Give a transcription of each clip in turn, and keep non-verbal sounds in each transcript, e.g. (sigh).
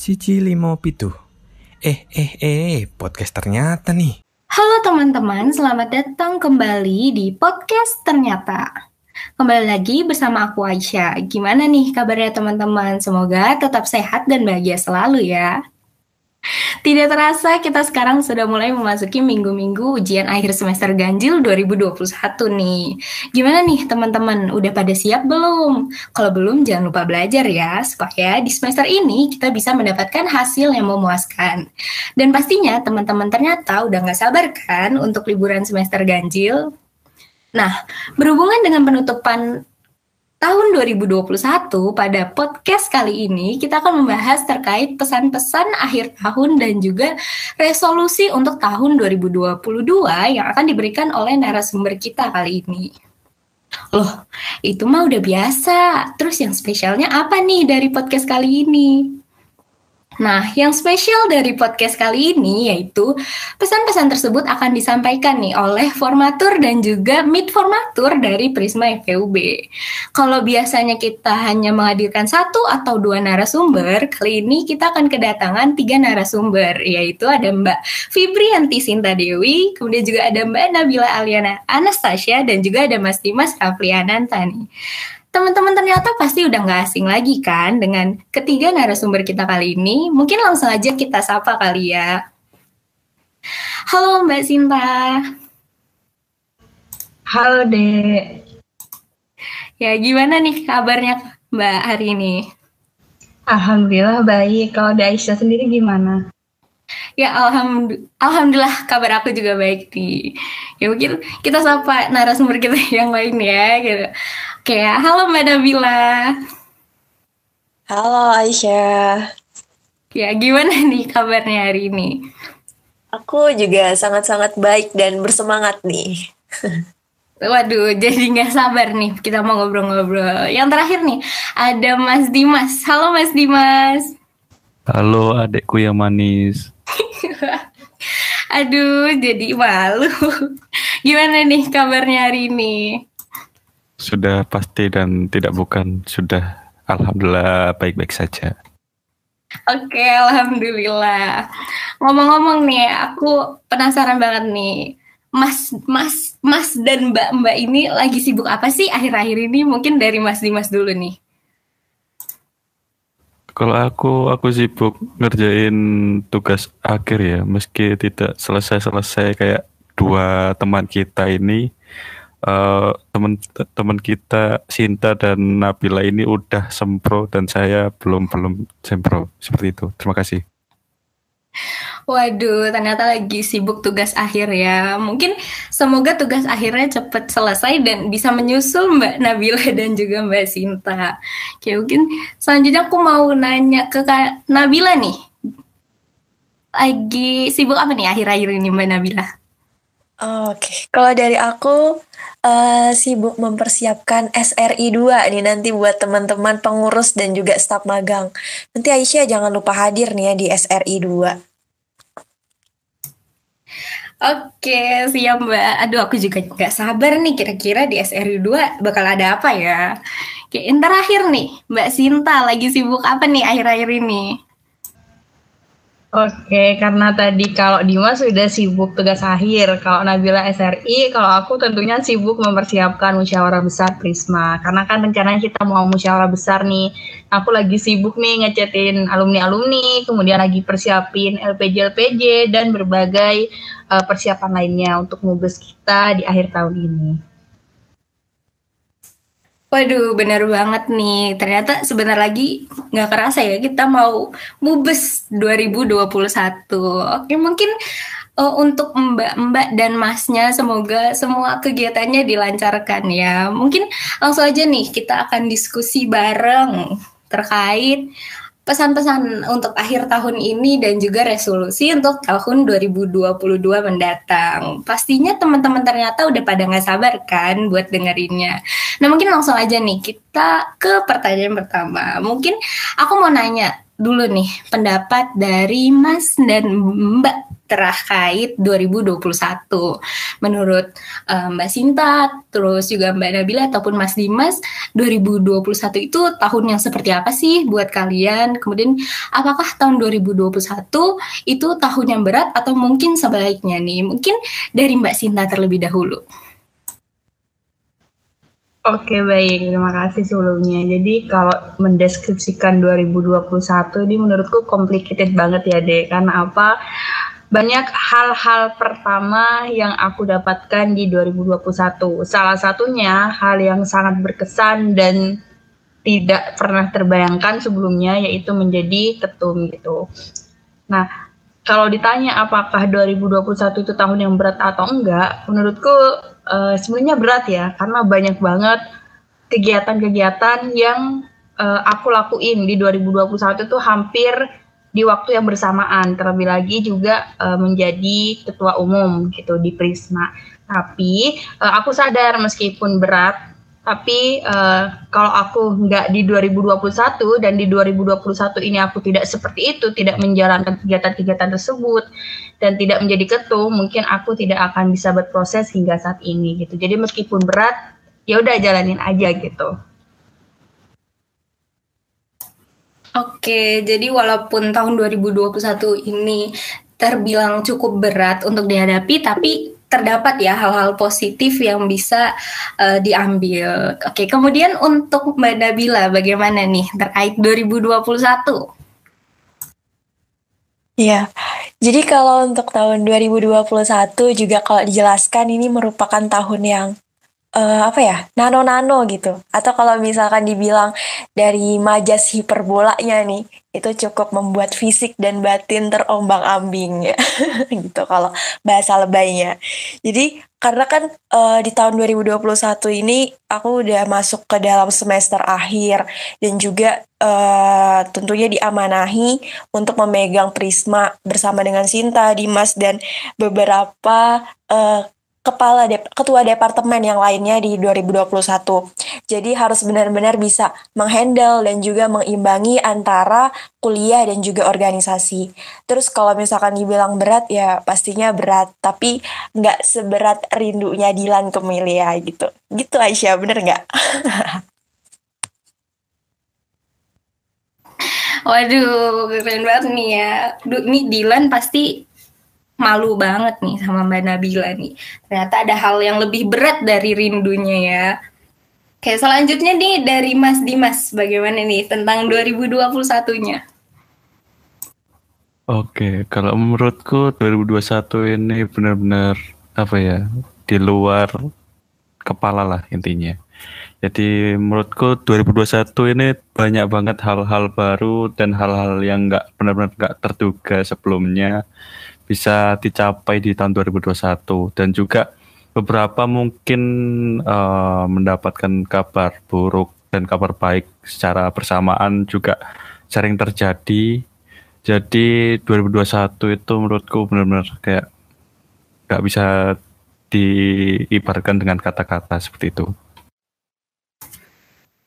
Si Limo Pitu. Eh, eh, eh, podcast ternyata nih. Halo teman-teman, selamat datang kembali di podcast Ternyata. Kembali lagi bersama aku Aisyah. Gimana nih kabarnya teman-teman? Semoga tetap sehat dan bahagia selalu ya. Tidak terasa kita sekarang sudah mulai memasuki minggu-minggu ujian akhir semester ganjil 2021 nih. Gimana nih teman-teman, udah pada siap belum? Kalau belum jangan lupa belajar ya, supaya di semester ini kita bisa mendapatkan hasil yang memuaskan. Dan pastinya teman-teman ternyata udah nggak sabar kan untuk liburan semester ganjil? Nah, berhubungan dengan penutupan tahun 2021 pada podcast kali ini kita akan membahas terkait pesan-pesan akhir tahun dan juga resolusi untuk tahun 2022 yang akan diberikan oleh narasumber kita kali ini. Loh, itu mah udah biasa. Terus yang spesialnya apa nih dari podcast kali ini? Nah, yang spesial dari podcast kali ini yaitu pesan-pesan tersebut akan disampaikan nih oleh formatur dan juga mid formatur dari Prisma FEUB. Kalau biasanya kita hanya menghadirkan satu atau dua narasumber, kali ini kita akan kedatangan tiga narasumber, yaitu ada Mbak Fibrianti Sinta Dewi, kemudian juga ada Mbak Nabila Aliana Anastasia, dan juga ada Mas Dimas Rafliananta nih teman-teman ternyata pasti udah nggak asing lagi kan dengan ketiga narasumber kita kali ini. Mungkin langsung aja kita sapa kali ya. Halo Mbak Sinta. Halo Dek. Ya gimana nih kabarnya Mbak hari ini? Alhamdulillah baik. Kalau di Aisyah sendiri gimana? Ya alhamdulillah, alhamdulillah kabar aku juga baik nih. Ya mungkin kita sapa narasumber kita (laughs) yang lain ya gitu. Oke, halo Mbak Nabila. Halo Aisyah. Ya, gimana (laughs) nih kabarnya hari ini? Aku juga sangat-sangat baik dan bersemangat nih. Waduh, (laughs) jadi nggak sabar nih kita mau ngobrol-ngobrol. Yang terakhir nih, ada Mas Dimas. Halo Mas Dimas. Halo adekku yang manis. (laughs) Aduh, jadi malu. Gimana nih kabarnya hari ini? Sudah pasti dan tidak bukan sudah alhamdulillah baik-baik saja. Oke, alhamdulillah. Ngomong-ngomong nih, aku penasaran banget nih. Mas, Mas, Mas dan Mbak Mbak ini lagi sibuk apa sih akhir-akhir ini? Mungkin dari Mas Dimas dulu nih. Kalau aku, aku sibuk ngerjain tugas akhir ya, meski tidak selesai-selesai kayak dua teman kita ini uh, teman-teman kita Sinta dan Nabila ini udah sempro dan saya belum belum sempro seperti itu. Terima kasih. Waduh, ternyata lagi sibuk tugas akhir ya. Mungkin semoga tugas akhirnya cepat selesai dan bisa menyusul Mbak Nabila (laughs) dan juga Mbak Sinta. Oke, mungkin selanjutnya aku mau nanya ke Kak Nabila nih. Lagi sibuk apa nih akhir-akhir ini Mbak Nabila? Oke, okay. kalau dari aku uh, sibuk mempersiapkan SRI 2 nih nanti buat teman-teman pengurus dan juga staf magang. Nanti Aisyah jangan lupa hadir nih ya di SRI 2. Oke, siap Mbak. Aduh, aku juga nggak sabar nih kira-kira di SRI 2 bakal ada apa ya. Oke, yang terakhir nih, Mbak Sinta lagi sibuk apa nih akhir-akhir ini? Oke, karena tadi kalau Dimas sudah sibuk tugas akhir, kalau Nabila SRI, kalau aku tentunya sibuk mempersiapkan musyawarah besar Prisma. Karena kan rencananya kita mau musyawarah besar nih. Aku lagi sibuk nih ngechatin alumni-alumni, kemudian lagi persiapin LPJ-LPJ dan berbagai uh, persiapan lainnya untuk mubes kita di akhir tahun ini. Waduh, benar banget nih. Ternyata sebentar lagi nggak kerasa ya kita mau Mubes 2021. Oke, mungkin uh, untuk mbak-mbak dan masnya semoga semua kegiatannya dilancarkan ya. Mungkin langsung aja nih kita akan diskusi bareng terkait pesan-pesan untuk akhir tahun ini dan juga resolusi untuk tahun 2022 mendatang. Pastinya teman-teman ternyata udah pada nggak sabar kan buat dengerinnya. Nah mungkin langsung aja nih kita ke pertanyaan pertama. Mungkin aku mau nanya dulu nih pendapat dari Mas dan Mbak terkait 2021. Menurut um, Mbak Sinta, terus juga Mbak Nabila ataupun Mas Dimas, 2021 itu tahun yang seperti apa sih buat kalian? Kemudian apakah tahun 2021 itu tahun yang berat atau mungkin sebaliknya nih? Mungkin dari Mbak Sinta terlebih dahulu. Oke baik, terima kasih sebelumnya. Jadi kalau mendeskripsikan 2021 ini menurutku complicated banget ya dek. Karena apa? Banyak hal-hal pertama yang aku dapatkan di 2021. Salah satunya hal yang sangat berkesan dan tidak pernah terbayangkan sebelumnya yaitu menjadi ketum gitu. Nah, kalau ditanya apakah 2021 itu tahun yang berat atau enggak, menurutku uh, sebenarnya berat ya karena banyak banget kegiatan-kegiatan yang uh, aku lakuin di 2021 itu hampir di waktu yang bersamaan terlebih lagi juga uh, menjadi ketua umum gitu di Prisma. Tapi uh, aku sadar meskipun berat tapi uh, kalau aku nggak di 2021 dan di 2021 ini aku tidak seperti itu, tidak menjalankan kegiatan-kegiatan tersebut dan tidak menjadi ketum, mungkin aku tidak akan bisa berproses hingga saat ini gitu. Jadi meskipun berat, ya udah jalanin aja gitu. Oke, jadi walaupun tahun 2021 ini terbilang cukup berat untuk dihadapi, tapi terdapat ya hal-hal positif yang bisa uh, diambil. Oke, kemudian untuk Mbak Nabila bagaimana nih terkait 2021? Iya, jadi kalau untuk tahun 2021 juga kalau dijelaskan ini merupakan tahun yang uh, apa ya nano-nano gitu. Atau kalau misalkan dibilang dari majas hiperbolanya nih itu cukup membuat fisik dan batin terombang-ambing ya. (laughs) Gitu kalau bahasa lebaynya jadi karena kan uh, di tahun 2021 ini aku udah masuk ke dalam semester akhir. Dan juga uh, tentunya diamanahi untuk memegang Prisma bersama dengan Sinta, Dimas dan beberapa uh, kepala dep ketua departemen yang lainnya di 2021. Jadi harus benar-benar bisa menghandle dan juga mengimbangi antara kuliah dan juga organisasi. Terus kalau misalkan dibilang berat ya pastinya berat, tapi nggak seberat rindunya Dilan ke Milia gitu. Gitu Aisyah, bener nggak? (laughs) Waduh, keren banget nih ya. Ini Dilan pasti malu banget nih sama Mbak Nabila nih. Ternyata ada hal yang lebih berat dari rindunya ya. Oke, selanjutnya nih dari Mas Dimas, bagaimana nih tentang 2021-nya? Oke, kalau menurutku 2021 ini benar-benar apa ya, di luar kepala lah intinya. Jadi menurutku 2021 ini banyak banget hal-hal baru dan hal-hal yang nggak benar-benar nggak terduga sebelumnya bisa dicapai di tahun 2021 dan juga beberapa mungkin uh, mendapatkan kabar buruk dan kabar baik secara bersamaan juga sering terjadi. Jadi 2021 itu menurutku benar-benar kayak nggak bisa diibaratkan dengan kata-kata seperti itu.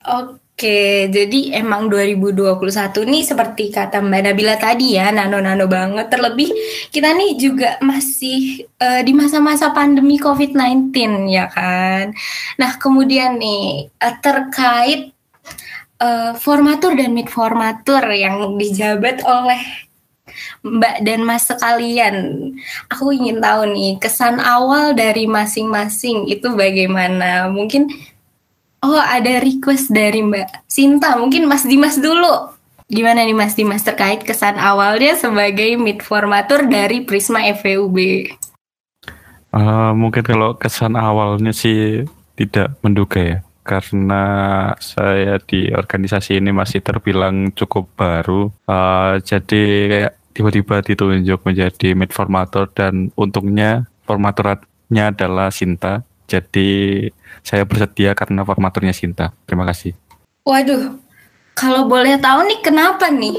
Oke. Jadi emang 2021 nih seperti kata Mbak Nabila tadi ya, nano-nano banget. Terlebih kita nih juga masih uh, di masa-masa pandemi COVID-19 ya kan. Nah, kemudian nih uh, terkait uh, formatur dan mid formatur yang dijabat oleh Mbak dan Mas sekalian, aku ingin tahu nih kesan awal dari masing-masing itu bagaimana? Mungkin Oh, ada request dari Mbak Sinta. Mungkin Mas Dimas dulu. Gimana nih Mas Dimas terkait kesan awalnya sebagai mid formatur dari Prisma FVUB? Uh, eh, mungkin kalau kesan awalnya sih tidak menduga ya. Karena saya di organisasi ini masih terbilang cukup baru. Uh, jadi kayak tiba-tiba ditunjuk menjadi mid formator dan untungnya formatornya adalah Sinta. Jadi saya bersedia karena formaturnya Sinta. Terima kasih. Waduh, kalau boleh tahu nih kenapa nih?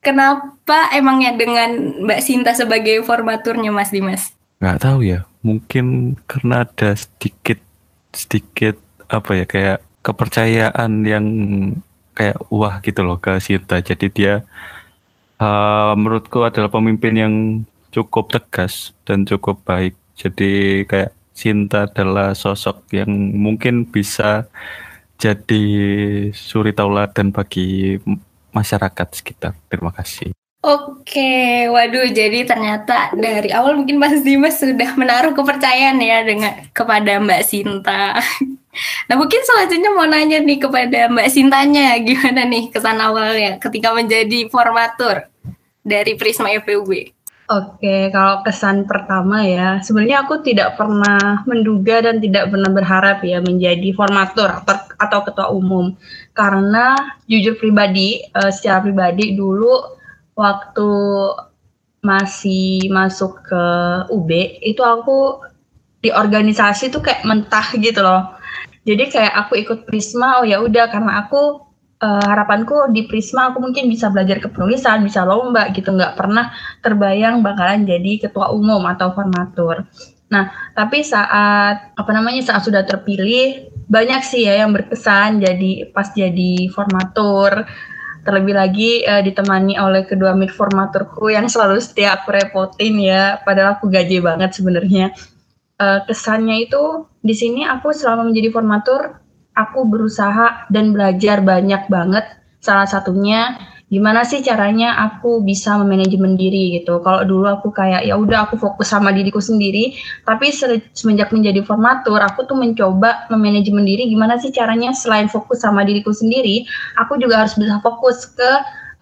Kenapa emangnya dengan Mbak Sinta sebagai formaturnya Mas Dimas? Nggak tahu ya, mungkin karena ada sedikit sedikit apa ya kayak kepercayaan yang kayak wah gitu loh ke Sinta. Jadi dia uh, menurutku adalah pemimpin yang cukup tegas dan cukup baik. Jadi kayak Sinta adalah sosok yang mungkin bisa jadi suri tauladan bagi masyarakat sekitar. Terima kasih. Oke, waduh, jadi ternyata dari awal mungkin Mas Dimas sudah menaruh kepercayaan ya dengan kepada Mbak Sinta. (laughs) Nah mungkin selanjutnya mau nanya nih kepada Mbak Sintanya, gimana nih kesan awalnya ketika menjadi formatur dari Prisma FPUB? Oke, kalau kesan pertama ya, sebenarnya aku tidak pernah menduga dan tidak pernah berharap ya menjadi formatur atau, ketua umum. Karena jujur pribadi, uh, secara pribadi dulu waktu masih masuk ke UB, itu aku di organisasi tuh kayak mentah gitu loh jadi kayak aku ikut Prisma oh ya udah karena aku uh, harapanku di Prisma aku mungkin bisa belajar kepenulisan bisa lomba gitu. Nggak pernah terbayang bakalan jadi ketua umum atau formatur. Nah tapi saat apa namanya saat sudah terpilih banyak sih ya yang berkesan jadi pas jadi formatur. Terlebih lagi uh, ditemani oleh kedua mid formaturku yang selalu setia aku repotin ya. Padahal aku gaji banget sebenarnya. Uh, kesannya itu di sini aku selama menjadi formatur aku berusaha dan belajar banyak banget. Salah satunya gimana sih caranya aku bisa memanajemen diri gitu. Kalau dulu aku kayak ya udah aku fokus sama diriku sendiri, tapi semenjak menjadi formatur aku tuh mencoba memanajemen diri. Gimana sih caranya selain fokus sama diriku sendiri, aku juga harus bisa fokus ke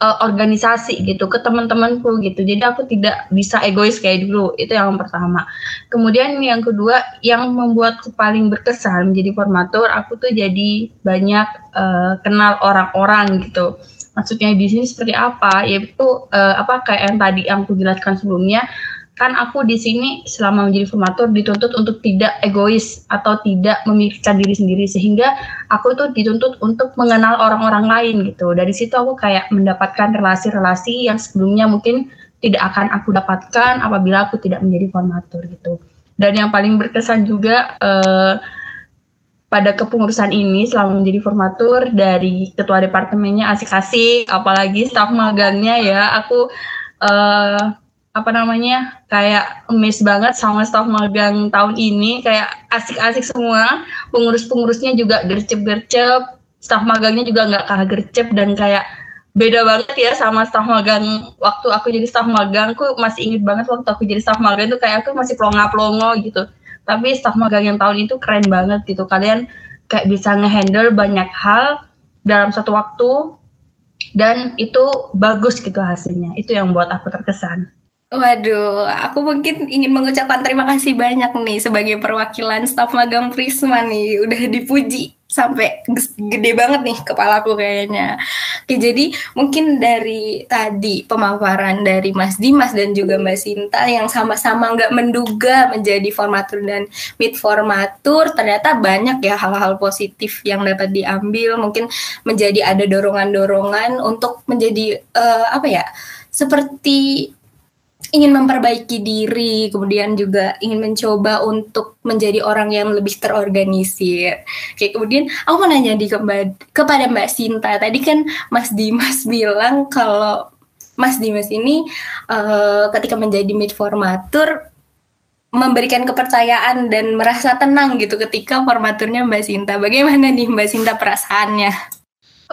uh, organisasi gitu ke teman-temanku gitu. Jadi aku tidak bisa egois kayak dulu itu yang pertama. Kemudian yang kedua yang membuatku paling berkesan menjadi formatur aku tuh jadi banyak uh, kenal orang-orang gitu. Maksudnya di sini seperti apa? Yaitu uh, apa kayak yang tadi yang aku jelaskan sebelumnya kan aku di sini selama menjadi formatur dituntut untuk tidak egois atau tidak memikirkan diri sendiri sehingga aku tuh dituntut untuk mengenal orang-orang lain gitu. Dari situ aku kayak mendapatkan relasi-relasi yang sebelumnya mungkin tidak akan aku dapatkan apabila aku tidak menjadi formatur gitu. Dan yang paling berkesan juga eh, pada kepengurusan ini selama menjadi formatur dari ketua departemennya asik-asik, apalagi staf magangnya ya aku eh, apa namanya kayak miss banget sama staff magang tahun ini. Kayak asik-asik semua. Pengurus-pengurusnya juga gercep-gercep. Staff magangnya juga nggak kalah gercep dan kayak beda banget ya sama staff magang waktu aku jadi staff magang. Aku masih inget banget waktu aku jadi staff magang itu kayak aku masih pelongo-pelongo gitu. Tapi staff magang yang tahun itu keren banget gitu. Kalian kayak bisa ngehandle banyak hal dalam satu waktu dan itu bagus gitu hasilnya. Itu yang buat aku terkesan Waduh, aku mungkin ingin mengucapkan terima kasih banyak nih sebagai perwakilan staf magang Prisma nih, udah dipuji sampai gede banget nih kepalaku kayaknya. Oke, jadi mungkin dari tadi pemaparan dari Mas Dimas dan juga Mbak Sinta yang sama-sama nggak menduga menjadi formatur dan mid formatur, ternyata banyak ya hal-hal positif yang dapat diambil, mungkin menjadi ada dorongan-dorongan untuk menjadi uh, apa ya? seperti ingin memperbaiki diri, kemudian juga ingin mencoba untuk menjadi orang yang lebih terorganisir. Oke, kemudian aku mau nanya di kepada Mbak Sinta. Tadi kan Mas Dimas (laughs) bilang kalau Mas Dimas ini uh, ketika menjadi mid formatur memberikan kepercayaan dan merasa tenang gitu ketika formaturnya Mbak Sinta. Bagaimana nih Mbak Sinta perasaannya?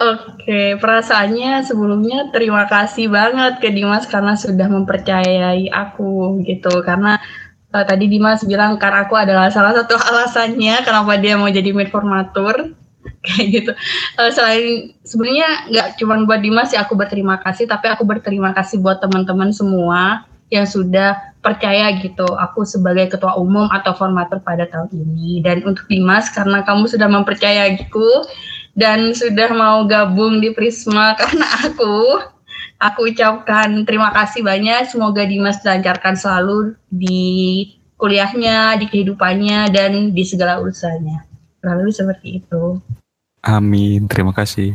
Oke, perasaannya sebelumnya terima kasih banget ke Dimas karena sudah mempercayai aku gitu. Karena uh, tadi Dimas bilang karena aku adalah salah satu (laughs) alasannya kenapa dia mau jadi formatur (laughs) kayak gitu. Uh, selain sebenarnya nggak cuma buat Dimas ya aku berterima kasih, tapi aku berterima kasih buat teman-teman semua yang sudah percaya gitu aku sebagai ketua umum atau formatur pada tahun ini. Dan untuk Dimas karena kamu sudah mempercayaiku dan sudah mau gabung di Prisma (laughs) karena aku. Aku ucapkan terima kasih banyak. Semoga Dimas dilancarkan selalu di kuliahnya, di kehidupannya, dan di segala urusannya. Lalu seperti itu. Amin. Terima kasih.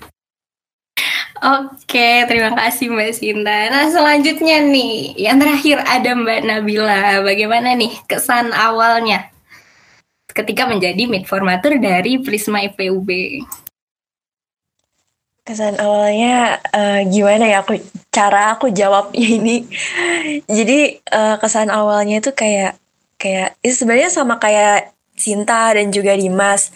Oke, terima kasih Mbak Sinta. Nah, selanjutnya nih, yang terakhir ada Mbak Nabila. Bagaimana nih kesan awalnya ketika menjadi mid formatur dari Prisma IPUB? Kesan awalnya uh, gimana ya aku cara aku jawabnya ini. Jadi uh, kesan awalnya itu kayak kayak itu sebenarnya sama kayak Sinta dan juga Dimas.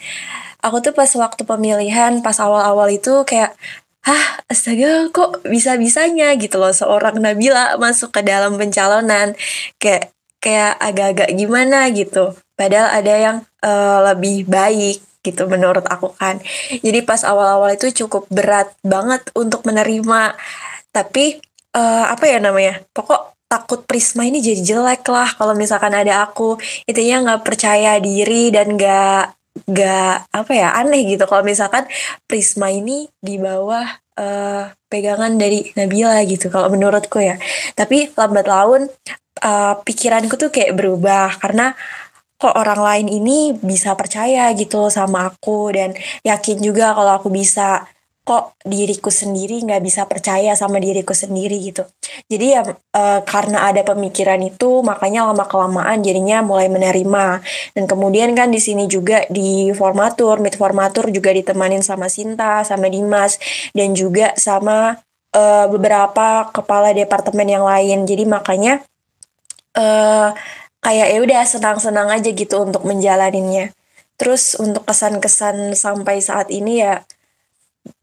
Aku tuh pas waktu pemilihan pas awal-awal itu kayak hah astaga kok bisa-bisanya? gitu loh seorang Nabila masuk ke dalam pencalonan. Kayak kayak agak-agak gimana gitu. Padahal ada yang uh, lebih baik gitu menurut aku kan. Jadi pas awal-awal itu cukup berat banget untuk menerima. Tapi uh, apa ya namanya? Pokok takut Prisma ini jadi jelek lah kalau misalkan ada aku. Intinya nggak percaya diri dan nggak nggak apa ya aneh gitu kalau misalkan Prisma ini di bawah uh, pegangan dari Nabila gitu kalau menurutku ya. Tapi lambat laun uh, pikiranku tuh kayak berubah karena kok orang lain ini bisa percaya gitu sama aku dan yakin juga kalau aku bisa kok diriku sendiri nggak bisa percaya sama diriku sendiri gitu. Jadi ya e, karena ada pemikiran itu makanya lama kelamaan jadinya mulai menerima. Dan kemudian kan di sini juga di formatur mid formatur juga ditemanin sama Sinta sama Dimas dan juga sama e, beberapa kepala departemen yang lain. Jadi makanya uh, kayak ya udah senang-senang aja gitu untuk menjalaninnya. Terus untuk kesan-kesan sampai saat ini ya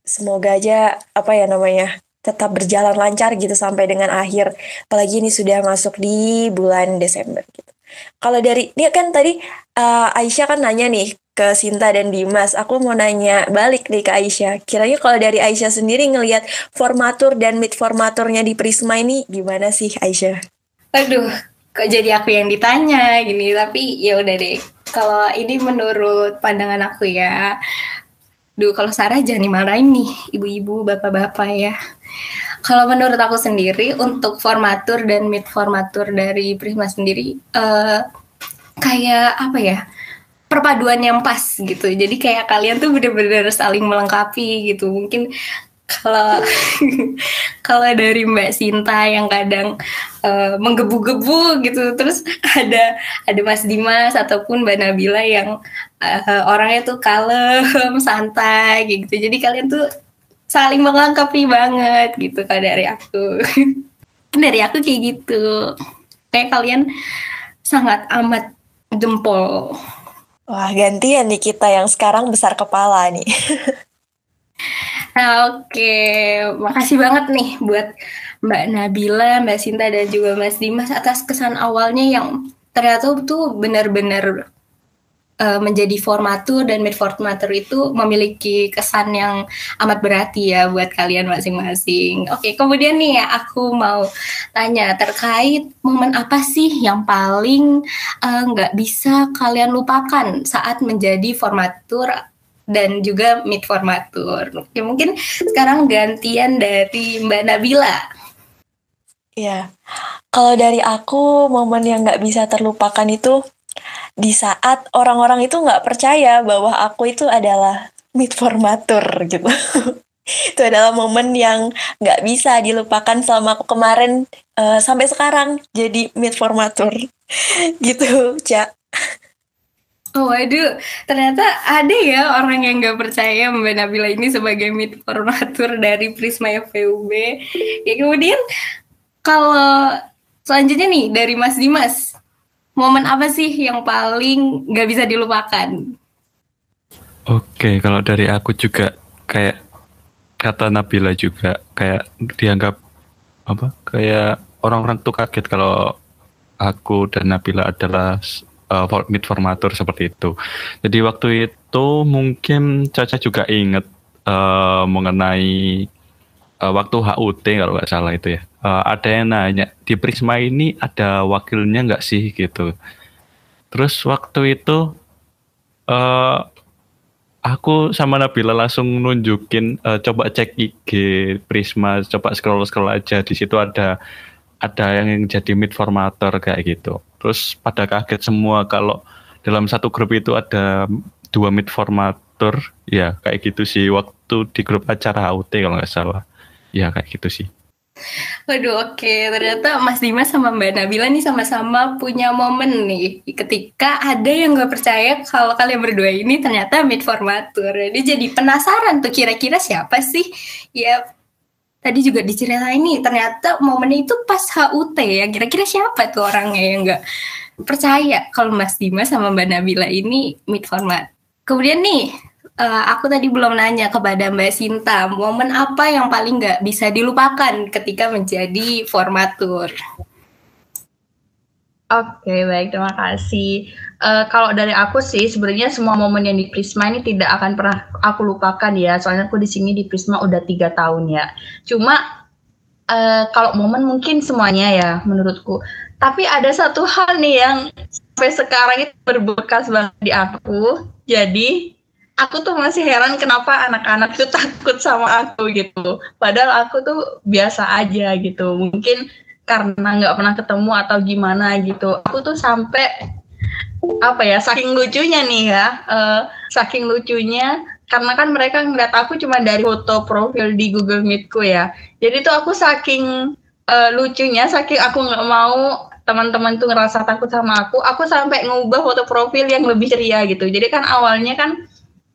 semoga aja apa ya namanya tetap berjalan lancar gitu sampai dengan akhir. Apalagi ini sudah masuk di bulan Desember gitu. Kalau dari dia kan tadi uh, Aisyah kan nanya nih ke Sinta dan Dimas. Aku mau nanya balik nih ke Aisyah. Kiranya kalau dari Aisyah sendiri ngelihat formatur dan mid formaturnya di Prisma ini gimana sih Aisyah? Aduh, kok jadi aku yang ditanya gini tapi ya udah deh kalau ini menurut pandangan aku ya Duh, kalau Sarah jangan dimarahin nih, ibu-ibu, bapak-bapak ya. Kalau menurut aku sendiri, untuk formatur dan mid formatur dari Prisma sendiri, uh, kayak apa ya, perpaduan yang pas gitu. Jadi kayak kalian tuh bener-bener saling melengkapi gitu. Mungkin kalau (laughs) kalau dari Mbak Sinta yang kadang uh, menggebu-gebu gitu terus ada ada Mas Dimas ataupun Mbak Nabila yang uh, orangnya tuh kalem (laughs) santai gitu. Jadi kalian tuh saling melengkapi banget gitu kalau dari aku. (laughs) Dari aku kayak gitu. Kayak kalian sangat amat jempol. Wah gantian nih kita yang sekarang besar kepala nih oke, makasih banget nih buat Mbak Nabila, Mbak Sinta dan juga Mas Dimas atas kesan awalnya yang ternyata tuh benar-benar uh, menjadi formatur dan mid formatur itu memiliki kesan yang amat berarti ya buat kalian masing-masing. Oke, kemudian nih ya aku mau tanya terkait momen apa sih yang paling eh, nggak uh, bisa kalian lupakan saat menjadi formatur dan juga mid formatur. Oke, mungkin sekarang gantian dari Mbak Nabila. Ya, kalau dari aku momen yang nggak bisa terlupakan itu di saat orang-orang itu nggak percaya bahwa aku itu adalah mid formatur gitu. (laughs) itu adalah momen yang nggak bisa dilupakan selama aku kemarin uh, sampai sekarang jadi mid formatur (laughs) gitu, Cak. Waduh, ternyata ada ya orang yang nggak percaya Mbak Nabila ini sebagai mid formatur dari Prisma FVUB. Ya kemudian kalau selanjutnya nih dari Mas Dimas, momen apa sih yang paling nggak bisa dilupakan? Oke, kalau dari aku juga kayak kata Nabila juga kayak dianggap apa? Kayak orang-orang tuh kaget kalau aku dan Nabila adalah uh, mid formatur seperti itu. Jadi waktu itu mungkin Caca juga ingat uh, mengenai uh, waktu HUT kalau nggak salah itu ya. Uh, ada yang nanya di Prisma ini ada wakilnya nggak sih gitu. Terus waktu itu uh, aku sama Nabila langsung nunjukin uh, coba cek IG Prisma, coba scroll scroll aja di situ ada ada yang jadi mid formator kayak gitu. Terus pada kaget semua kalau dalam satu grup itu ada dua mid formator, ya kayak gitu sih waktu di grup acara HUT kalau nggak salah. Ya kayak gitu sih. Waduh, oke. Ternyata Mas Dimas sama Mbak Nabila nih sama-sama punya momen nih. Ketika ada yang gak percaya kalau kalian berdua ini ternyata mid formatur. Jadi jadi penasaran tuh kira-kira siapa sih? Ya, tadi juga diceritain nih. Ternyata momen itu pas HUT ya. Kira-kira siapa tuh orangnya yang gak percaya kalau Mas Dimas sama Mbak Nabila ini mid format. Kemudian nih, uh, aku tadi belum nanya kepada Mbak Sinta, momen apa yang paling nggak bisa dilupakan ketika menjadi formatur? Oke, baik, terima kasih. Uh, kalau dari aku sih, sebenarnya semua momen yang di Prisma ini tidak akan pernah aku lupakan ya. Soalnya aku di sini di Prisma udah tiga tahun ya. Cuma uh, kalau momen mungkin semuanya ya, menurutku. Tapi ada satu hal nih yang sampai sekarang itu berbekas banget di aku. Jadi aku tuh masih heran kenapa anak-anak tuh (laughs) takut sama aku gitu. Padahal aku tuh biasa aja gitu. Mungkin karena nggak pernah ketemu atau gimana gitu. Aku tuh sampai apa ya saking lucunya nih ya, uh, saking lucunya karena kan mereka ngeliat aku cuma dari foto profil di Google Meetku ya. Jadi tuh aku saking uh, lucunya, saking aku nggak mau teman-teman tuh ngerasa takut sama aku, aku sampai ngubah foto profil yang lebih ceria gitu. Jadi kan awalnya kan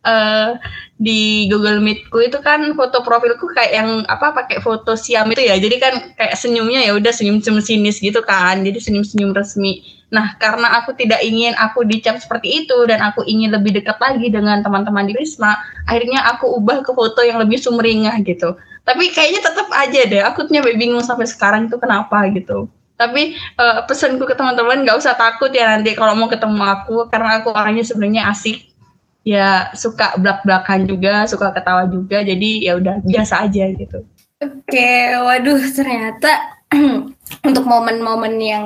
uh, di Google Meetku itu kan foto profilku kayak yang apa pakai foto siam itu ya. Jadi kan kayak senyumnya ya udah senyum-senyum sinis gitu kan. Jadi senyum-senyum resmi. Nah, karena aku tidak ingin aku dicap seperti itu dan aku ingin lebih dekat lagi dengan teman-teman di Risma, akhirnya aku ubah ke foto yang lebih sumringah gitu. Tapi kayaknya tetap aja deh, aku tuh bingung sampai sekarang itu kenapa gitu. Tapi uh, pesanku ke teman-teman nggak usah takut ya nanti kalau mau ketemu aku karena aku orangnya sebenarnya asik ya suka belak-belakan juga, suka ketawa juga. Jadi ya udah biasa aja gitu. Oke, waduh ternyata (clears throat) untuk momen-momen yang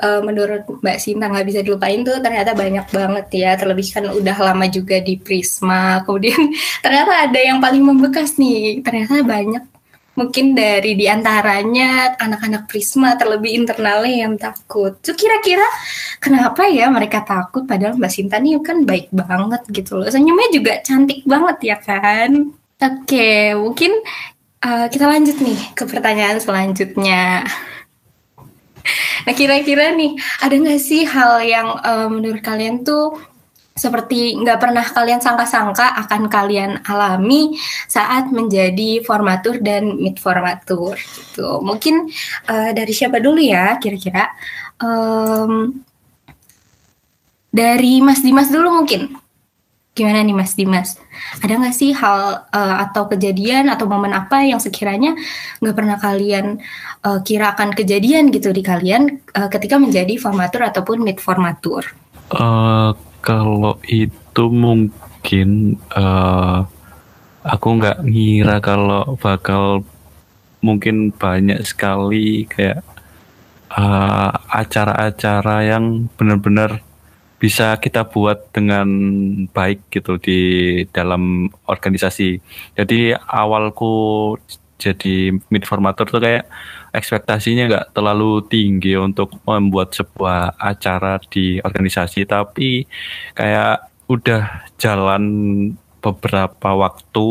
uh, menurut Mbak Sinta nggak bisa dilupain tuh ternyata banyak banget ya. Terlebih kan udah lama juga di Prisma. Kemudian (laughs) ternyata ada yang paling membekas nih. Ternyata banyak mungkin dari di antaranya anak-anak Prisma terlebih internalnya yang takut. Tuh kira-kira kenapa ya mereka takut padahal Mbak Sinta nih kan baik banget gitu loh. Senyumnya juga cantik banget ya kan. Oke, mungkin uh, kita lanjut nih ke pertanyaan selanjutnya. Nah kira-kira nih ada nggak sih hal yang uh, menurut kalian tuh seperti nggak pernah kalian sangka-sangka akan kalian alami saat menjadi formatur dan mid formatur gitu. Mungkin uh, dari siapa dulu ya kira-kira? Um, dari Mas Dimas dulu mungkin. Gimana nih Mas Dimas? Ada nggak sih hal uh, atau kejadian atau momen apa yang sekiranya nggak pernah kalian uh, kira akan kejadian gitu di kalian uh, ketika menjadi formatur ataupun mid formatur? Uh, kalau itu mungkin uh, aku nggak ngira kalau bakal mungkin banyak sekali kayak eh, acara-acara uh, yang benar-benar bisa kita buat dengan baik gitu di dalam organisasi. Jadi awalku jadi mid formator tuh kayak ekspektasinya nggak terlalu tinggi untuk membuat sebuah acara di organisasi tapi kayak udah jalan beberapa waktu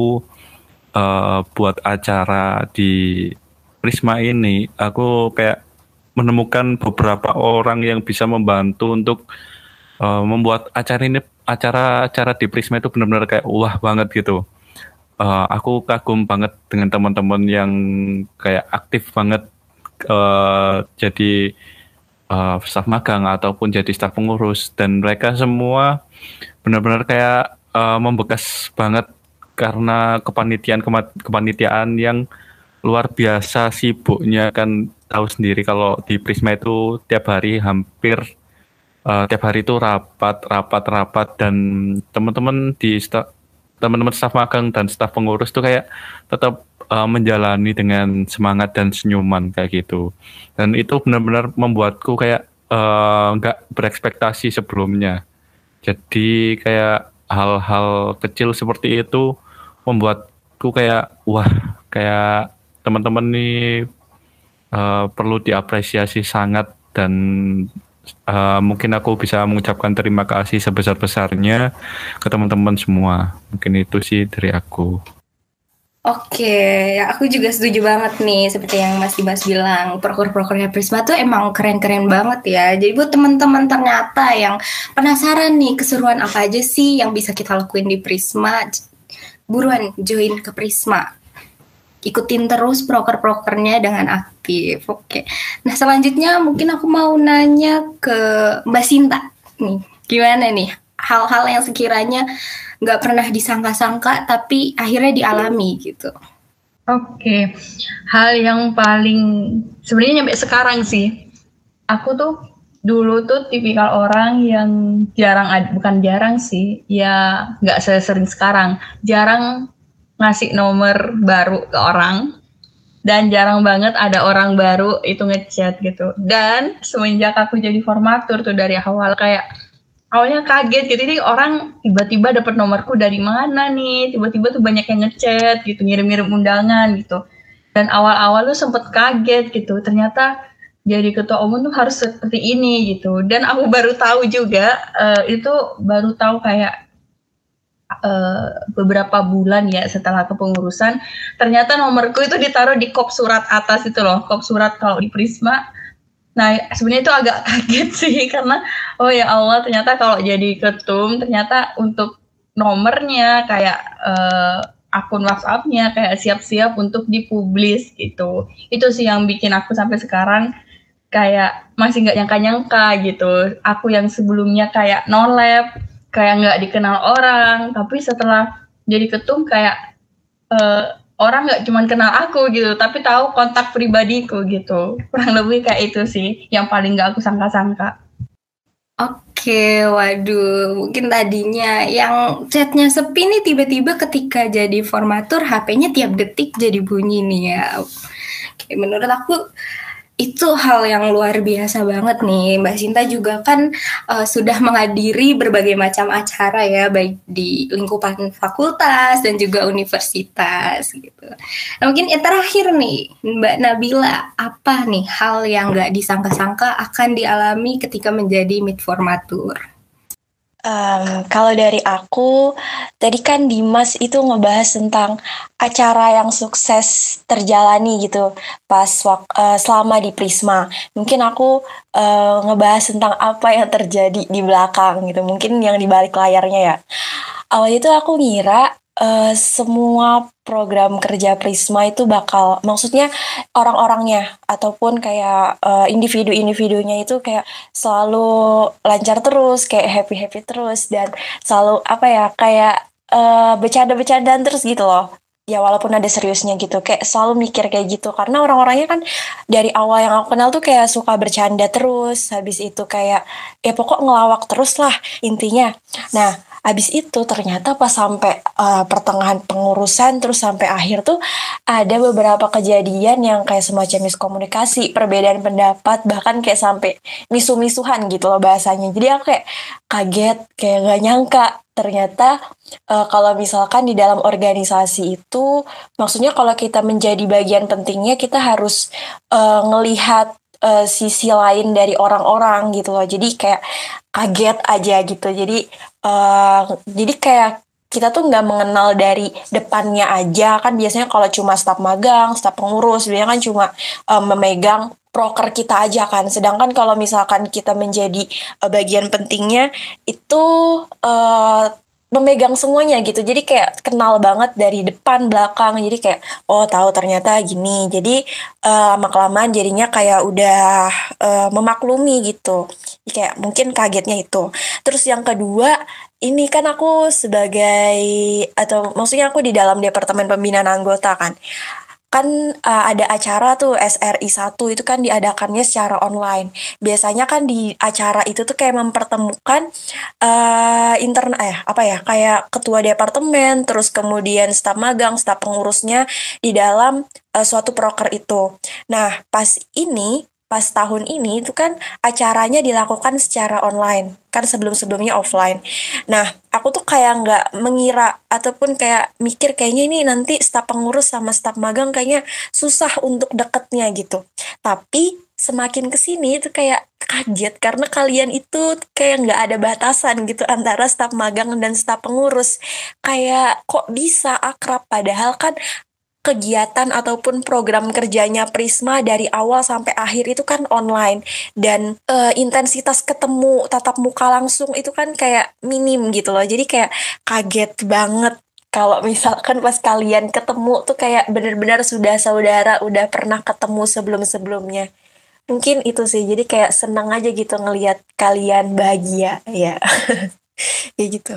uh, buat acara di Prisma ini aku kayak menemukan beberapa orang yang bisa membantu untuk uh, membuat acara ini acara-acara di Prisma itu benar-benar kayak wah banget gitu uh, aku kagum banget dengan teman-teman yang kayak aktif banget uh, jadi uh, staf magang ataupun jadi staf pengurus. Dan mereka semua benar-benar kayak uh, membekas banget karena kepanitiaan kepanitiaan yang luar biasa sibuknya kan tahu sendiri kalau di Prisma itu tiap hari hampir uh, tiap hari itu rapat rapat rapat. Dan teman-teman di teman-teman staf magang dan staf pengurus tuh kayak tetap uh, menjalani dengan semangat dan senyuman kayak gitu. Dan itu benar-benar membuatku kayak eh, nggak uh, berekspektasi sebelumnya. Jadi kayak hal-hal kecil seperti itu membuatku kayak wah kayak teman-teman nih uh, perlu diapresiasi sangat dan uh, mungkin aku bisa mengucapkan terima kasih sebesar-besarnya ke teman-teman semua. Mungkin itu sih dari aku. Oke, aku juga setuju banget nih seperti yang Mas Dimas bilang, proker-prokernya Prisma tuh emang keren-keren banget ya. Jadi buat teman-teman ternyata yang penasaran nih keseruan apa aja sih yang bisa kita lakuin di Prisma, buruan join ke Prisma. Ikutin terus proker-prokernya dengan aktif. Oke. Nah, selanjutnya mungkin aku mau nanya ke Mbak Sinta nih. Gimana nih hal-hal yang sekiranya nggak pernah disangka-sangka tapi akhirnya dialami gitu. Oke, hal yang paling sebenarnya nyampe sekarang sih, aku tuh dulu tuh tipikal orang yang jarang bukan jarang sih, ya nggak sesering sekarang, jarang ngasih nomor baru ke orang dan jarang banget ada orang baru itu ngechat gitu. Dan semenjak aku jadi formatur tuh dari awal kayak awalnya kaget gitu. Ini orang tiba-tiba dapat nomorku dari mana nih? Tiba-tiba tuh banyak yang ngechat gitu ngirim-ngirim undangan gitu. Dan awal-awal tuh sempet kaget gitu. Ternyata jadi ketua umum tuh harus seperti ini gitu. Dan aku baru tahu juga uh, itu baru tahu kayak uh, beberapa bulan ya setelah kepengurusan ternyata nomorku itu ditaruh di kop surat atas itu loh kop surat kalau di Prisma Nah, sebenarnya itu agak (laughs) kaget sih karena oh ya Allah ternyata kalau jadi ketum ternyata untuk nomornya kayak uh, akun WhatsApp-nya kayak siap-siap untuk dipublis gitu. Itu sih yang bikin aku sampai sekarang kayak masih nggak nyangka-nyangka gitu. Aku yang sebelumnya kayak no lab, kayak nggak dikenal orang, tapi setelah jadi ketum kayak uh, orang nggak cuma kenal aku gitu tapi tahu kontak pribadiku gitu kurang lebih kayak itu sih yang paling nggak aku sangka-sangka Oke, waduh, mungkin tadinya yang chatnya sepi nih tiba-tiba ketika jadi formatur HP-nya tiap detik jadi bunyi nih ya. Oke, menurut aku itu hal yang luar biasa banget nih. Mbak Sinta juga kan uh, sudah menghadiri berbagai macam acara ya, baik di lingkupan fakultas dan juga universitas gitu. Nah, mungkin yang terakhir nih, Mbak Nabila, apa nih hal yang nggak disangka-sangka akan dialami ketika menjadi mid formatur? Um, kalau dari aku, tadi kan Dimas itu ngebahas tentang acara yang sukses terjalani gitu pas uh, selama di Prisma. Mungkin aku uh, ngebahas tentang apa yang terjadi di belakang gitu, mungkin yang di balik layarnya ya. Awalnya itu aku ngira uh, semua program kerja Prisma itu bakal maksudnya orang-orangnya ataupun kayak uh, individu-individunya itu kayak selalu lancar terus kayak happy happy terus dan selalu apa ya kayak uh, bercanda-bercandaan terus gitu loh. Ya walaupun ada seriusnya gitu kayak selalu mikir kayak gitu. Karena orang-orangnya kan dari awal yang aku kenal tuh kayak suka bercanda terus habis itu kayak ya pokok ngelawak terus lah intinya. Nah Abis itu ternyata pas sampai uh, pertengahan pengurusan terus sampai akhir tuh ada beberapa kejadian yang kayak semacam miskomunikasi, perbedaan pendapat, bahkan kayak sampai misu-misuhan gitu loh bahasanya. Jadi aku kayak kaget, kayak gak nyangka ternyata uh, kalau misalkan di dalam organisasi itu maksudnya kalau kita menjadi bagian pentingnya kita harus uh, ngelihat uh, sisi lain dari orang-orang gitu loh. Jadi kayak kaget aja gitu. Jadi uh, jadi kayak kita tuh nggak mengenal dari depannya aja kan biasanya kalau cuma staf magang, staf pengurus biasanya kan cuma uh, memegang proker kita aja kan. Sedangkan kalau misalkan kita menjadi uh, bagian pentingnya itu uh, memegang semuanya gitu. Jadi kayak kenal banget dari depan belakang. Jadi kayak oh tahu ternyata gini. Jadi uh, lama kelamaan jadinya kayak udah uh, memaklumi gitu. Jadi kayak mungkin kagetnya itu. Terus yang kedua ini kan aku sebagai atau maksudnya aku di dalam departemen pembinaan anggota kan kan uh, ada acara tuh SRI 1 itu kan diadakannya secara online. Biasanya kan di acara itu tuh kayak mempertemukan uh, intern eh apa ya kayak ketua departemen, terus kemudian staf magang, staf pengurusnya di dalam uh, suatu proker itu. Nah, pas ini pas tahun ini itu kan acaranya dilakukan secara online kan sebelum-sebelumnya offline. Nah aku tuh kayak nggak mengira ataupun kayak mikir kayaknya ini nanti staf pengurus sama staf magang kayaknya susah untuk deketnya gitu. Tapi semakin ke sini itu kayak kaget karena kalian itu kayak nggak ada batasan gitu antara staf magang dan staf pengurus. Kayak kok bisa akrab padahal kan kegiatan ataupun program kerjanya Prisma dari awal sampai akhir itu kan online. Dan uh, intensitas ketemu tatap muka langsung itu kan kayak minim gitu loh. Jadi kayak kaget banget kalau misalkan pas kalian ketemu tuh kayak bener-bener sudah saudara udah pernah ketemu sebelum-sebelumnya. Mungkin itu sih. Jadi kayak senang aja gitu ngelihat kalian bahagia. Ya (laughs) ya gitu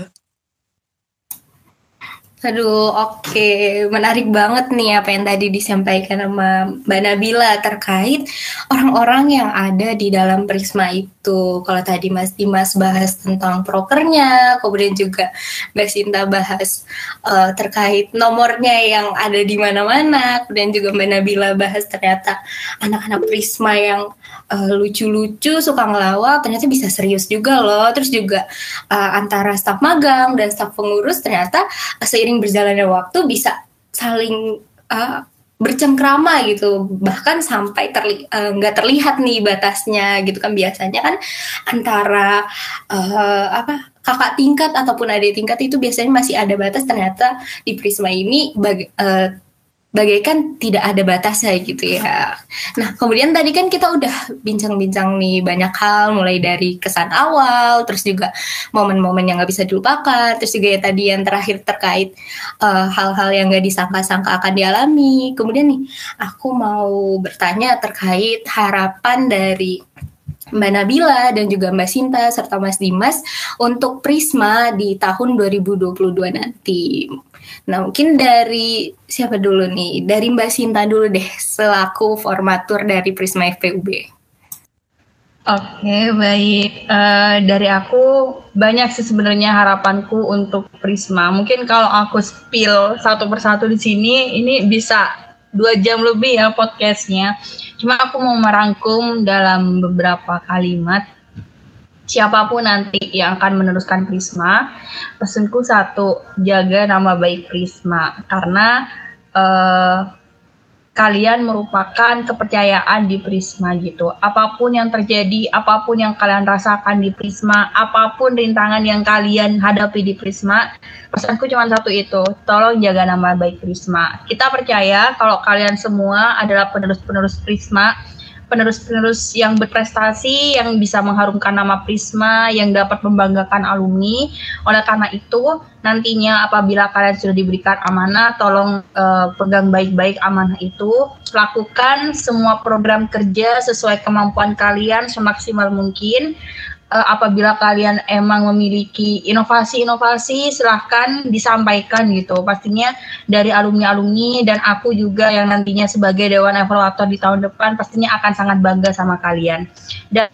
Aduh, oke. Okay. Menarik banget nih apa yang tadi disampaikan sama Mbak Nabila terkait orang-orang yang ada di dalam Prisma itu. Kalau tadi Mas Dimas bahas tentang prokernya, kemudian juga Mbak Sinta bahas uh, terkait nomornya yang ada di mana-mana, kemudian juga Mbak Nabila bahas ternyata anak-anak Prisma yang uh, lucu-lucu, suka ngelawak, ternyata bisa serius juga loh. Terus juga uh, antara staf magang dan staf pengurus ternyata uh, seiring berjalannya waktu bisa saling uh, bercengkrama gitu. Bahkan sampai terli nggak uh, terlihat nih batasnya gitu kan. Biasanya kan antara uh, apa kakak tingkat ataupun adik tingkat itu biasanya masih ada batas. Ternyata di Prisma ini uh, bagaikan tidak ada batasnya gitu ya. Nah, kemudian tadi kan kita udah bincang-bincang nih banyak hal, mulai dari kesan awal, terus juga momen-momen yang nggak bisa dilupakan, terus juga ya tadi yang terakhir terkait uh, hal-hal yang nggak disangka-sangka akan dialami. Kemudian nih, aku mau bertanya terkait harapan dari Mbak Nabila dan juga Mbak Sinta serta Mas Dimas untuk Prisma di tahun 2022 nanti. Nah, mungkin dari siapa dulu nih? Dari Mbak Sinta dulu deh, selaku formatur dari Prisma FPUB. Oke, baik. Uh, dari aku banyak sih sebenarnya harapanku untuk Prisma. Mungkin kalau aku spill satu persatu di sini, ini bisa dua jam lebih ya podcastnya. Cuma aku mau merangkum dalam beberapa kalimat siapa pun nanti yang akan meneruskan Prisma, pesanku satu, jaga nama baik Prisma karena uh, kalian merupakan kepercayaan di Prisma gitu. Apa pun yang terjadi, apa pun yang kalian rasakan di Prisma, apa pun rintangan yang kalian hadapi di Prisma, pesanku cuma satu itu, tolong jaga nama baik Prisma. Kita percaya kalau kalian semua adalah penerus-penerus Prisma penerus-penerus yang berprestasi yang bisa mengharumkan nama Prisma yang dapat membanggakan alumni. Oleh karena itu, nantinya apabila kalian sudah diberikan amanah, tolong uh, pegang baik-baik amanah itu. Lakukan semua program kerja sesuai kemampuan kalian semaksimal mungkin uh, apabila kalian emang memiliki inovasi-inovasi silahkan disampaikan gitu. Pastinya dari alumni-alumni dan aku juga yang nantinya sebagai dewan evaluator di tahun depan pastinya akan sangat bangga sama kalian. Dan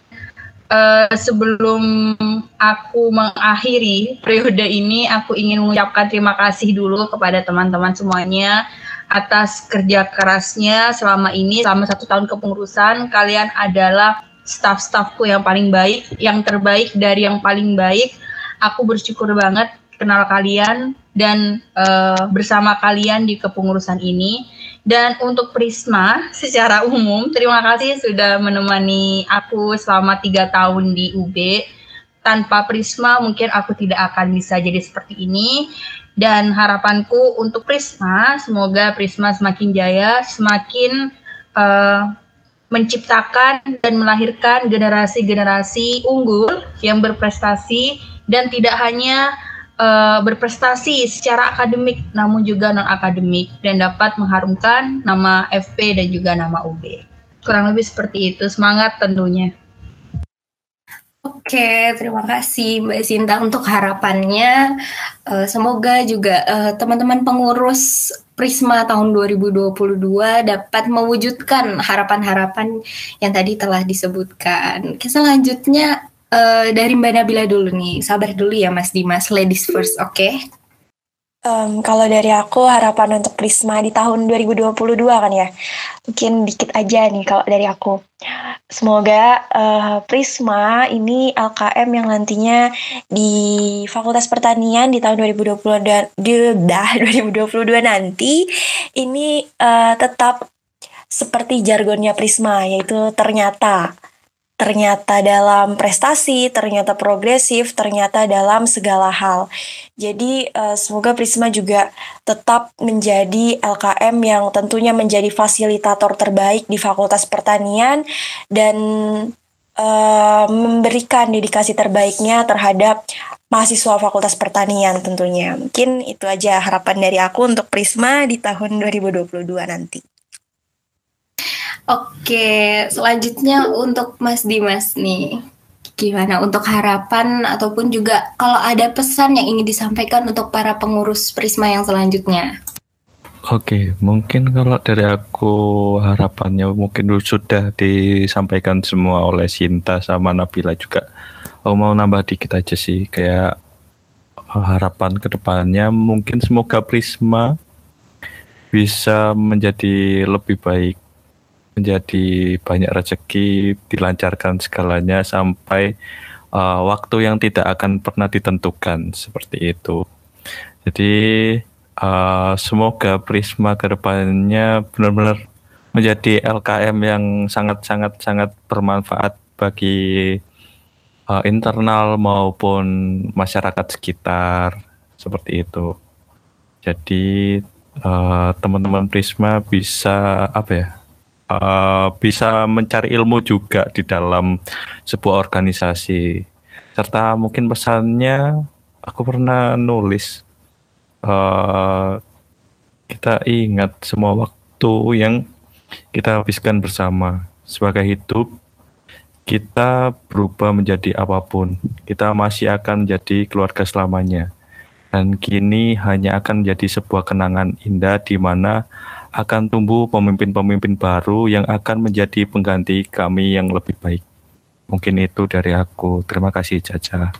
uh, sebelum aku mengakhiri periode ini aku ingin mengucapkan terima kasih dulu kepada teman-teman semuanya atas kerja kerasnya selama ini. Selama satu tahun kepengurusan kalian adalah staff-staffku yang paling baik, yang terbaik dari yang paling baik. Aku bersyukur banget kenal kalian dan uh, bersama kalian di kepengurusan ini. Dan untuk Prisma (laughs) secara umum, terima kasih sudah menemani aku selama tiga tahun di UB. Tanpa Prisma mungkin aku tidak akan bisa jadi seperti ini. Dan harapanku untuk Prisma, semoga Prisma semakin jaya, semakin uh, menciptakan dan melahirkan generasi-generasi unggul yang berprestasi dan tidak hanya uh, berprestasi secara akademik namun juga non akademik dan dapat mengharumkan nama FP dan juga nama UB. Kurang lebih seperti itu. Semangat tentunya. Oke, terima kasih Mbak Sinta untuk harapannya. Uh, semoga juga uh, teman-teman pengurus Prisma tahun 2022 dapat mewujudkan harapan-harapan yang tadi telah disebutkan. Oke, selanjutnya uh, dari Mbak Nabila dulu nih. Sabar dulu ya Mas Dimas, ladies first, oke? Okay? Um, kalau dari aku harapan untuk Prisma di tahun 2022 kan ya, mungkin dikit aja nih kalau dari aku. Semoga uh, Prisma ini LKM yang nantinya di Fakultas Pertanian di tahun 2020 dan dah (laughs) 2022 nanti ini uh, tetap seperti jargonnya Prisma yaitu ternyata ternyata dalam prestasi, ternyata progresif, ternyata dalam segala hal. Jadi uh, semoga Prisma juga tetap menjadi LKM yang tentunya menjadi fasilitator terbaik di Fakultas Pertanian dan uh, memberikan dedikasi terbaiknya terhadap mahasiswa Fakultas Pertanian tentunya. Mungkin itu aja harapan dari aku untuk Prisma di tahun 2022 nanti. Oke, selanjutnya untuk Mas Dimas nih. Gimana untuk harapan ataupun juga kalau ada pesan yang ingin disampaikan untuk para pengurus Prisma yang selanjutnya? Oke, mungkin kalau dari aku harapannya mungkin sudah disampaikan semua oleh Sinta sama Nabila juga. Aku mau nambah dikit aja sih, kayak harapan ke depannya mungkin semoga Prisma bisa menjadi lebih baik menjadi banyak rezeki, dilancarkan segalanya sampai uh, waktu yang tidak akan pernah ditentukan seperti itu. Jadi uh, semoga Prisma ke depannya benar-benar menjadi LKM yang sangat-sangat sangat bermanfaat bagi uh, internal maupun masyarakat sekitar seperti itu. Jadi teman-teman uh, Prisma bisa apa ya uh, bisa mencari ilmu juga di dalam sebuah organisasi. Serta mungkin pesannya aku pernah nulis uh, kita ingat semua waktu yang kita habiskan bersama. Sebagai hidup kita berubah menjadi apa pun. Kita masih akan jadi keluarga selamanya. Dan kini hanya akan menjadi sebuah kenangan indah di mana akan tumbuh pemimpin-pemimpin baru yang akan menjadi pengganti kami yang lebih baik. Mungkin itu dari aku. Terima kasih Caca.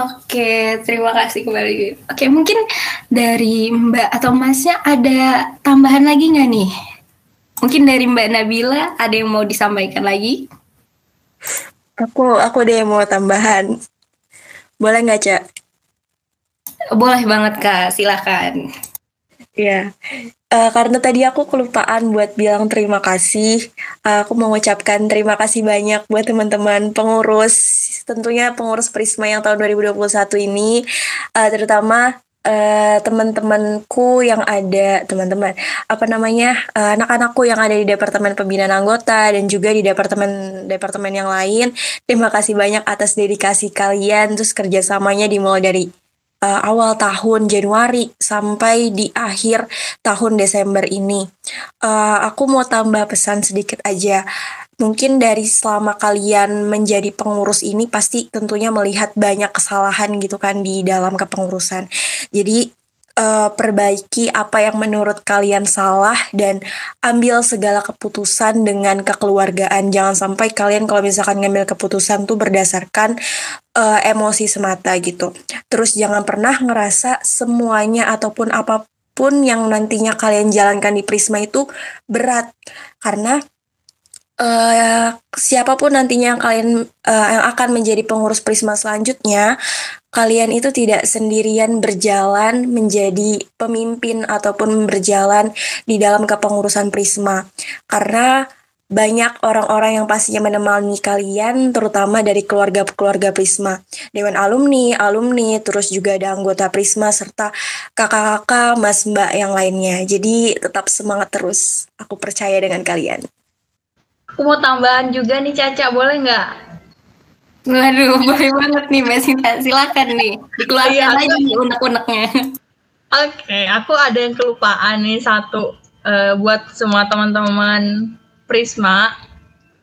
Oke, terima kasih kembali. Oke, mungkin dari Mbak atau Masnya ada tambahan lagi nggak nih? Mungkin dari Mbak Nabila ada yang mau disampaikan lagi? Aku aku ada yang mau tambahan. Boleh nggak, Cak? Boleh banget Kak, silahkan. Ya, uh, karena tadi aku kelupaan buat bilang terima kasih. Uh, aku mengucapkan terima kasih banyak buat teman-teman pengurus, tentunya pengurus Prisma yang tahun 2021 ini, uh, terutama uh, teman-temanku yang ada teman-teman apa namanya uh, anak-anakku yang ada di departemen pembinaan anggota dan juga di departemen departemen yang lain terima kasih banyak atas dedikasi kalian terus kerjasamanya dimulai dari uh, awal tahun Januari sampai di akhir tahun Desember ini. Uh, aku mau tambah pesan sedikit aja. Mungkin dari selama kalian menjadi pengurus ini pasti tentunya melihat banyak kesalahan gitu kan di dalam kepengurusan. Jadi uh, perbaiki apa yang menurut kalian salah dan ambil segala keputusan dengan kekeluargaan. Jangan sampai kalian kalau misalkan ngambil keputusan tuh berdasarkan uh, emosi semata gitu. Terus jangan pernah ngerasa semuanya ataupun apa pun yang nantinya kalian jalankan di Prisma itu berat karena uh, siapa pun nantinya yang kalian uh, yang akan menjadi pengurus Prisma selanjutnya, kalian itu tidak sendirian berjalan menjadi pemimpin ataupun berjalan di dalam kepengurusan Prisma. Karena banyak orang-orang yang pastinya menemani kalian, terutama dari keluarga-keluarga Prisma, Dewan Alumni, alumni, terus juga ada anggota Prisma, serta kakak-kakak, mas mbak yang lainnya. Jadi tetap semangat terus, aku percaya dengan kalian. Aku mau tambahan juga nih Caca, boleh nggak? Waduh, boleh banget nih Mbak Sinta. Silakan nih, dikeluarkan iya, aja nih unek-uneknya. Oke, okay, aku ada yang kelupaan nih satu uh, buat semua teman-teman Prisma,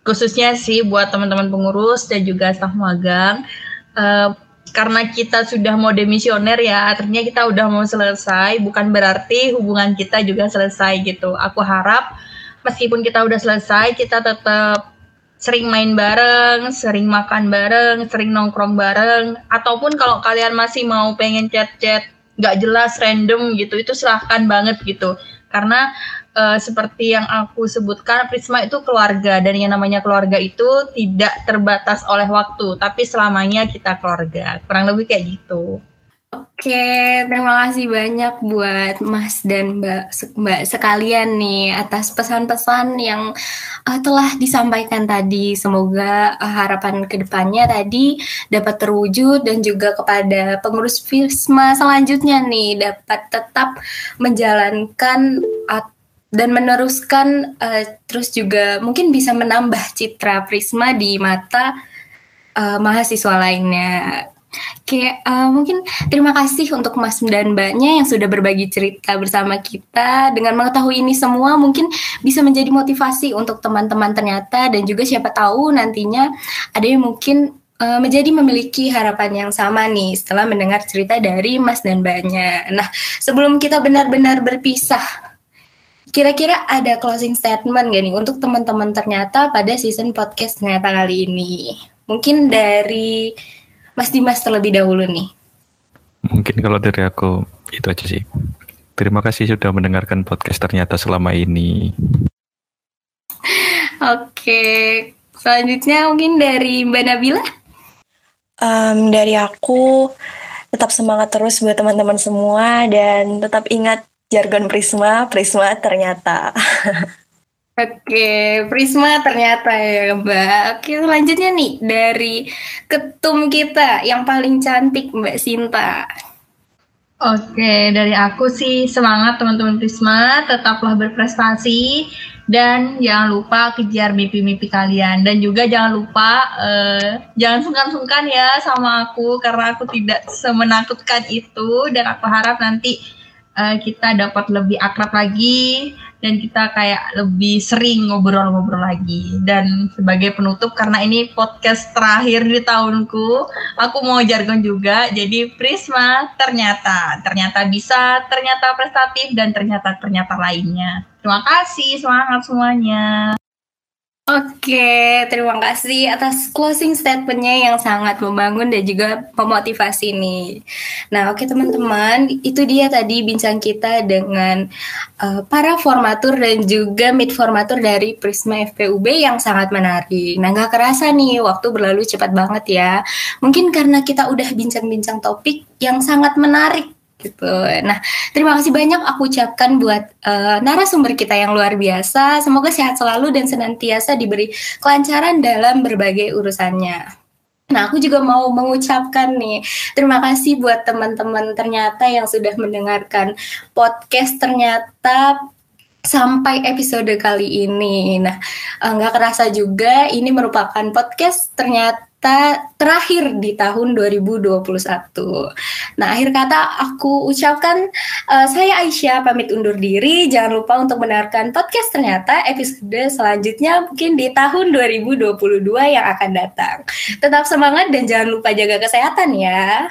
khususnya sih buat teman-teman pengurus dan juga staf magang. Uh, karena kita sudah mau demisioner ya, artinya kita udah mau selesai, bukan berarti hubungan kita juga selesai gitu. Aku harap meskipun kita udah selesai kita tetap sering main bareng, sering makan bareng, sering nongkrong bareng, ataupun kalau kalian masih mau pengen chat-chat nggak jelas random gitu, itu silahkan banget gitu. Karena uh, seperti yang aku sebutkan, Prisma itu keluarga dan yang namanya keluarga itu tidak terbatas oleh waktu, tapi selamanya kita keluarga. Kurang lebih kayak gitu. Oke, terima kasih banyak buat Mas dan Mbak Mbak sekalian nih atas pesan-pesan yang uh, telah disampaikan tadi. Semoga uh, harapan ke depannya tadi dapat terwujud dan juga kepada pengurus Fisma selanjutnya nih dapat tetap menjalankan dan meneruskan uh, terus juga mungkin bisa menambah citra Prisma di mata uh, mahasiswa lainnya. Oke, uh, mungkin terima kasih untuk Mas dan Mbaknya yang sudah berbagi cerita bersama kita. Dengan mengetahui ini semua, mungkin bisa menjadi motivasi untuk teman-teman ternyata dan juga siapa tahu nantinya ada yang mungkin uh, menjadi memiliki harapan yang sama nih setelah mendengar cerita dari Mas dan Mbaknya. Nah, sebelum kita benar-benar berpisah, kira-kira ada closing statement gak nih untuk teman-teman ternyata pada season podcast ternyata kali ini? Mungkin dari Mas Dimas terlebih dahulu nih. Mungkin kalau dari aku itu aja sih. Terima kasih sudah mendengarkan podcast ternyata selama ini. Oke, selanjutnya mungkin dari Mbak Nabila. Um, dari aku tetap semangat terus buat teman-teman semua dan tetap ingat jargon Prisma, Prisma ternyata. (laughs) Oke, Prisma ternyata ya Mbak. Oke, selanjutnya nih dari ketum kita yang paling cantik Mbak Sinta. Oke, dari aku sih semangat teman-teman Prisma, tetaplah berprestasi dan jangan lupa kejar mimpi-mimpi kalian dan juga jangan lupa uh, jangan sungkan-sungkan ya sama aku karena aku tidak semenakutkan itu dan aku harap nanti uh, kita dapat lebih akrab lagi dan kita kayak lebih sering ngobrol-ngobrol lagi. Dan sebagai penutup karena ini podcast terakhir di tahunku, aku mau jargon juga. Jadi Prisma ternyata ternyata bisa, ternyata prestatif dan ternyata ternyata lainnya. Terima kasih, semangat semuanya. Oke, terima kasih atas closing statementnya yang sangat membangun dan juga memotivasi nih. Nah, oke teman-teman, itu dia tadi bincang kita dengan uh, para formatur dan juga mid formatur dari Prisma FPUB yang sangat menarik. Nah, nggak kerasa nih, waktu berlalu cepat banget ya. Mungkin karena kita udah bincang-bincang topik yang sangat menarik gitu. Nah, terima kasih banyak aku ucapkan buat uh, narasumber kita yang luar biasa. Semoga sehat selalu dan senantiasa diberi kelancaran dalam berbagai urusannya. Nah, aku juga mau mengucapkan nih, terima kasih buat teman-teman ternyata yang sudah mendengarkan podcast ternyata sampai episode kali ini. Nah, eh, nggak kerasa juga ini merupakan podcast ternyata terakhir di tahun 2021. Nah, akhir kata aku ucapkan uh, saya Aisyah pamit undur diri. Jangan lupa untuk mendengarkan podcast ternyata episode selanjutnya mungkin di tahun 2022 yang akan datang. Tetap semangat dan jangan lupa jaga kesehatan ya.